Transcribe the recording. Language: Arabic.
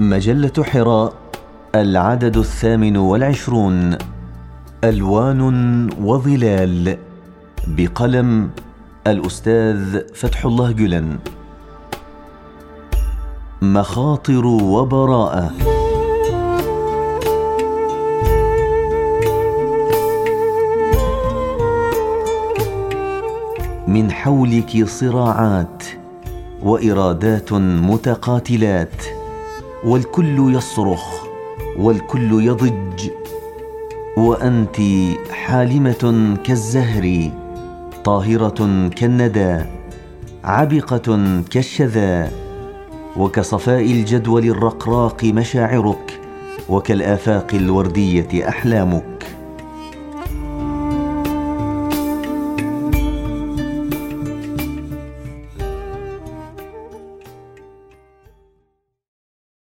مجلة حراء العدد الثامن والعشرون ألوان وظلال بقلم الأستاذ فتح الله جلن. مخاطر وبراءة. من حولك صراعات وإرادات متقاتلات. والكل يصرخ والكل يضج. وأنت حالمة كالزهر طاهرة كالندى عبقه كالشذا. وكصفاء الجدول الرقراق مشاعرك وكالآفاق الوردية أحلامك.